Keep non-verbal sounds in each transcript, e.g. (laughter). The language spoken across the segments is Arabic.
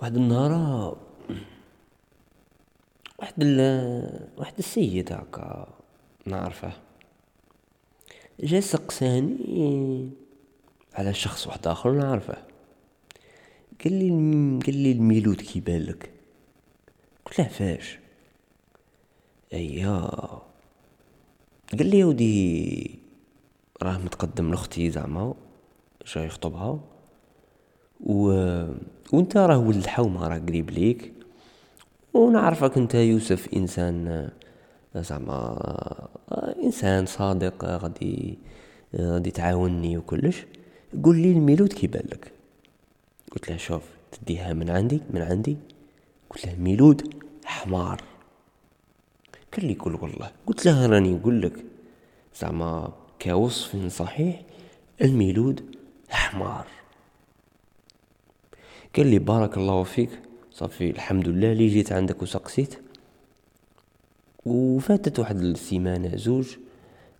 واحد النهار واحد ال واحد السيد هاكا نعرفه. جا سقساني على شخص واحد آخر نعرفه. قال لي قال لي الميلود كيبان لك. قلت له فاش أيا. قال لي يا ودي راه متقدم لأختي زعما جاي يخطبها. و وانت راه ولد حومه راه قريب ليك. ونعرفك انت يوسف انسان زعما انسان صادق غادي غادي تعاونني وكلش. قول لي الميلود كيبان لك. قلت له شوف تديها من عندي من عندي. قلت له ميلود حمار. قال لي قول والله. قلت له راني نقول لك زعما كوصف صحيح الميلود حمار. قال لي بارك الله فيك. صافي الحمد لله لي جيت عندك وسقسيت. وفاتت واحد السيمانة زوج.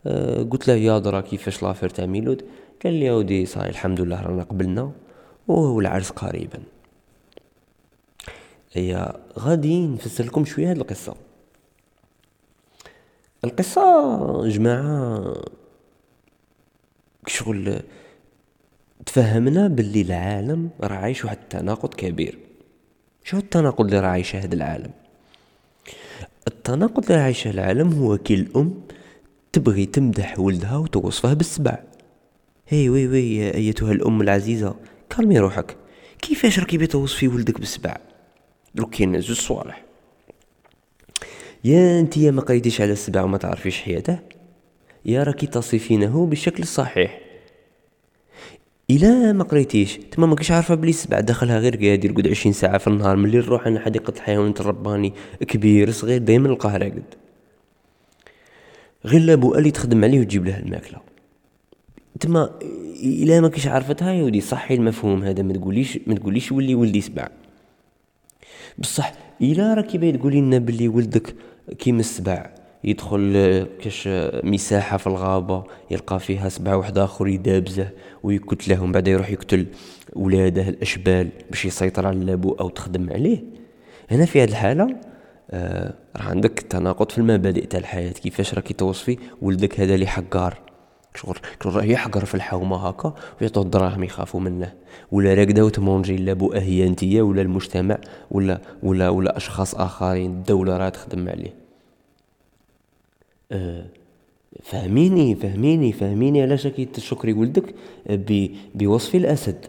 أه قلت له يا درا كيفاش l'affaire تاع ميلود؟ قال لي أودي صاي الحمد لله رانا قبلنا. والعرس قريبا. هي غادي نفسر لكم شوية هاد القصة. القصة جماعة شغل تفهمنا باللي العالم راه عايش واحد التناقض كبير. شو التناقض اللي راه عايشه هذا العالم؟ التناقض اللي عايشه العالم هو كي الأم تبغي تمدح ولدها وتوصفه بالسبع. هي وي وي أيتها الأم العزيزة كالمي روحك. كيفاش راكي توصفي ولدك بالسبع؟ دروك كاين زوج صوالح. يا أنت يا ما قريتيش على السبع وما تعرفيش حياته يا راكي تصفينه بالشكل الصحيح الا ما قريتيش. تما ماكش عارفة بلي السبع دخلها غير قاعد يرقد عشرين ساعة في النهار. ملي نروح أنا حديقة الحيوانات الرباني كبير صغير دائما نلقاه راقد. غير لابو اللي تخدم عليه وتجيب له الماكلة. تما الا ما كيش عرفتها يا ودي صحي المفهوم هذا. ما تقوليش ما تقوليش ولي ولدي سبع بصح الا راكي باغي تقولي لنا بلي ولدك كيما السبع يدخل كاش مساحة في الغابة يلقى فيها سبع واحد آخر يدابزه ويقتلهم بعد يروح يقتل ولاده الأشبال باش يسيطر على لابو أو تخدم عليه. هنا في هذه الحالة آه راه عندك تناقض في المبادئ تاع الحياة كيفاش راكي توصفي ولدك هذا اللي حقار. شغل شغل راه يحقر في الحومه هكا ويعطوه الدراهم يخافوا منه. ولا راكده وتمونجي لا هي انتيا ولا المجتمع ولا ولا ولا أشخاص آخرين الدولة راه تخدم عليه. فهميني فهميني فهميني علاش راكي تشكري ولدك بوصف الأسد.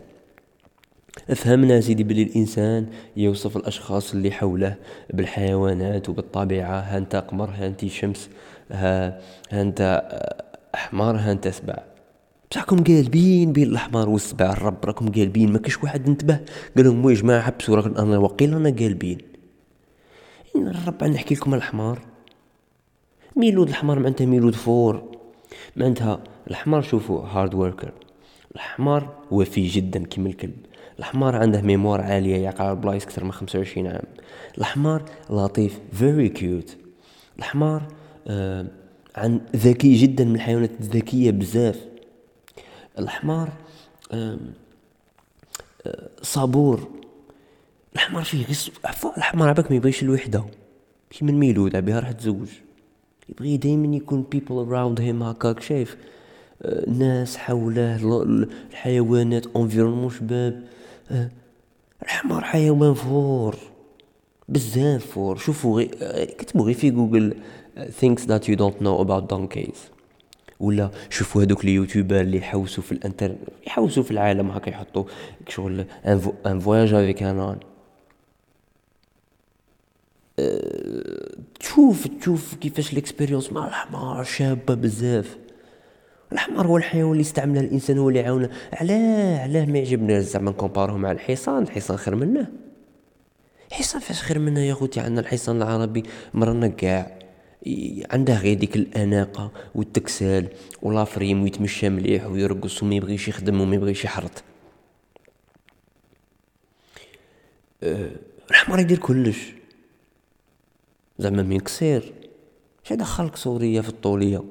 أفهمنا سيدي بلي الإنسان يوصف الأشخاص اللي حوله بالحيوانات وبالطبيعة ها أنت قمر ها أنت شمس ها, ها أنت حمار ها أنت سبع. بصحكم قالبين بين الأحمر والسبع الرب راكم قالبين ما كاش واحد انتبه. قال لهم يا جماعة حبسوا راكم أنا وقيل أنا قالبين. الرب نحكي لكم الحمار ميلود الحمار معناتها ميلود fort. معناتها الحمار شوفوا hard worker الحمار وفي جدا كيما الكلب. الحمار عنده mémoire عالية على بلايص أكثر من 25 عام. الحمار لطيف very cute الحمار آه عن ذكي جدا من الحيوانات الذكية بزاف. الحمار آه صبور الحمار فيه غير الحمار عباك ما يبغيش الوحدة. كيما الميلود عبيها راح تزوج. يبغي دايما يكون people around him هكاك شايف؟ آه، ناس حوله الحيوانات environnement شباب آه، الحمار حيوان fort بزاف fort. شوفوا غي آه، كتبوا غير في جوجل things that you don't know about donkeys. ولا شوفوا هذوك ال YouTubers اللي يحوسوا في الانترنت يحوسوا في العالم هكا يحطوا شغل un voyage avec un âne تشوف تشوف كيفاش ال expérience مع الحمار شابة بزاف. الحمار هو الحيوان اللي استعمله الإنسان هو اللي عاونه علاه علاه ما يعجبنا زعما نكومباروه مع الحصان الحصان خير منه. الحصان فاش خير منه يا خوتي عندنا الحصان العربي مرنا كاع عنده غير ديك الأناقة والتكسال ولافريم ويتمشى مليح ويرقص وما يبغيش يخدم وما يبغيش يحرط. أه الحمار يدير كلش. زعما من كسير شا دخلك سوريا في الطولية.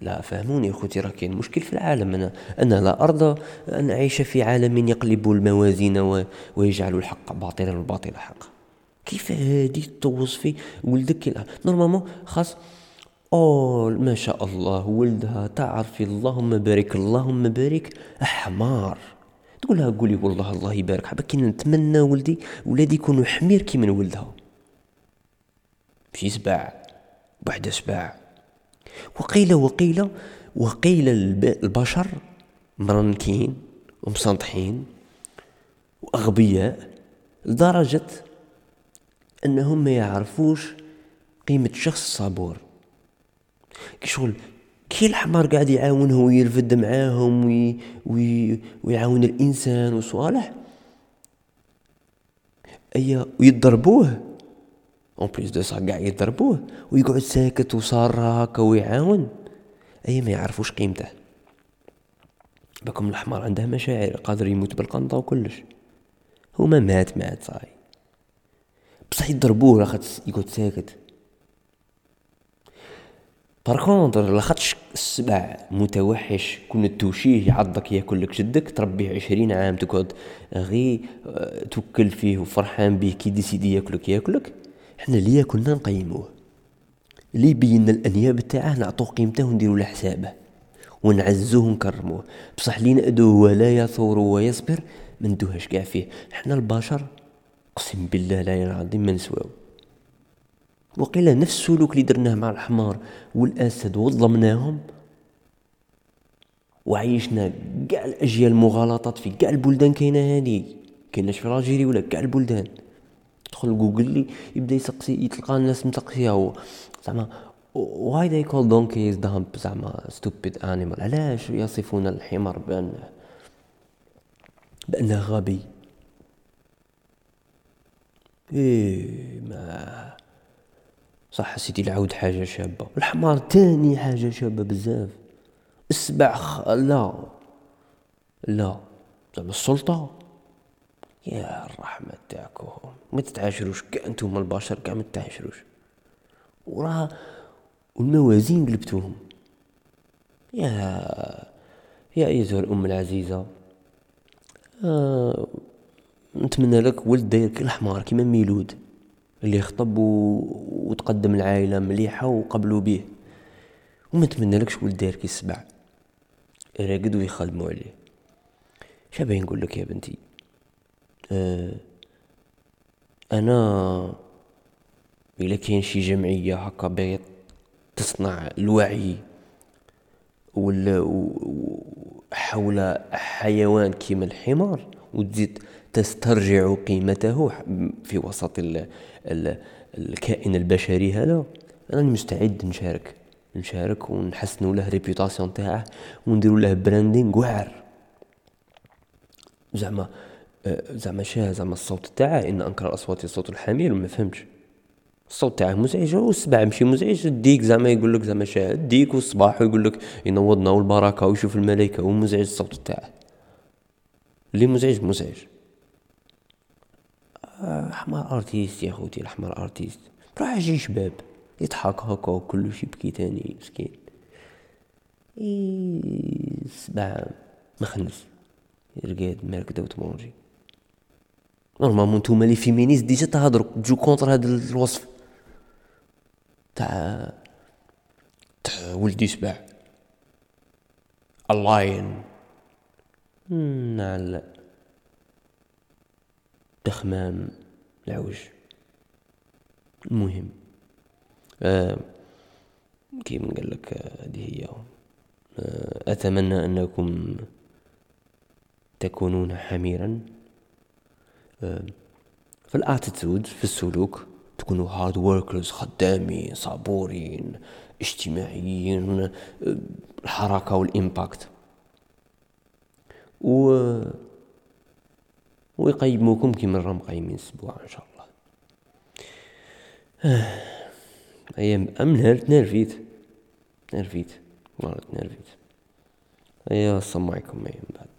لا فهموني خوتي راه كاين مشكل في العالم. أنا أنا لا ارضى أن أعيش في عالم يقلب الموازين ويجعل الحق باطلا والباطل حقا كيف هادي توصفي ولدك؟ normalement خاص أو ما شاء الله ولدها تعرفي اللهم بارك اللهم بارك. حمار تقولها قولي والله الله يبارك. حبا كي نتمنى ولدي ولادي يكونوا حمير كي من ولدها. في سباع بوحدة سباع. وقيل وقيل وقيل البشر مرنكين ومسنطحين وأغبياء لدرجة أنهم ما يعرفوش قيمة شخص صبور كي شغل كي الحمار قاعد يعاونه ويرفد معاهم وي وي ويعاون الإنسان وصوالح أي ويضربوه. en plus de ça قاع يضربوه ويقعد ساكت وصار هكا ويعاون اي ما يعرفوش قيمته بكم الحمار عنده مشاعر قادر يموت بالقنطة وكلش هو ما مات مات صاي بصح يضربوه لاخاطش يقعد ساكت par contre لاخاطش السبع متوحش كون توشيه يعضك ياكل لك جدك تربيه عشرين عام تقعد غي توكل فيه وفرحان به كي ديسيدي ياكلك ياكلك حنا اللي ياكلنا نقيموه. اللي يبين الأنياب تاعه نعطوه قيمته ونديرو له حسابه. ونعزوه ونكرموه. بصح لي نأدوه ولا يثور ويصبر ما ندوهاش كاع فيه. حنا البشر اقسم بالله لا العظيم ما نسواو وقيل نفس السلوك اللي درناه مع الحمار والأسد وظلمناهم. وعيشنا كاع الأجيال المغالطات في كاع البلدان كاينة هادي. كايناش في لاجيري ولا كاع البلدان. تدخل جوجل لي يبدأ يسقسي يتلقى الناس متقسية زعما واي they call donkeys dump زعما stupid animal علاش يصفون الحمار بأنه بأنه غبي؟ إيه ما صح سيدي العود حاجة شابة الحمار تاني حاجة شابة بزاف. السبع. لا لا. زعما السلطة. يا الرحمة تاعكم ما تتعاشروش. كاع أنتم البشر كاع ما تتعاشروش. وراه والموازين قلبتوهم يا يا ايتها الأم العزيزة آه نتمنى لك ولد داير كالحمار كيما ميلود اللي خطب و... وتقدم العائلة مليحة وقبلوا به وما نتمنى لكش ولد داير كي السبع راقد ويخدموا عليه. شابين نقول لك يا بنتي. أنا إلا كاين شي جمعية هكا باغيه تصنع الوعي ولا حول حيوان كيما الحمار وتزيد تسترجع قيمته في وسط ال ال الكائن البشري هذا. أنا مستعد نشارك نشارك ونحسنوا له réputation تاعه ونديروا له branding واعر زعما زعما شاه زعما الصوت تاعه إن أنكر الأصوات الصوت الحمير ما فهمتش. الصوت تاعه مزعج والسبع ماشي مزعج الديك زعما يقول لك زعما شاه الديك والصباح ويقول لك ينوضنا والبركة ويشوف الملائكه ومزعج الصوت تاعه. اللي مزعج مزعج. حمار artiste يا خوتي الحمار artiste راح يجي شباب يضحك هكا وكلش يبكي تاني مسكين. إي سبع مخنس. رقاد مركدة وتمونجي normalement نتوما les féministes déjà تهضروا تجو contre هاد الوصف تاع تاع ولدي سبع الله ينعل تخمام العوج المهم آه كيما قال لك هذه هي آه اتمنى انكم تكونون حميرا في ال attitude في السلوك تكونوا hard workers خدامين صبورين اجتماعيين الحركة وال impact و ويقيموكم كيما راهم قايمين السبوع إن شاء الله. (sighs) أيا نرفيت نرفيت والله تنرفيت. ايا السلام عليكم أيا من بعد.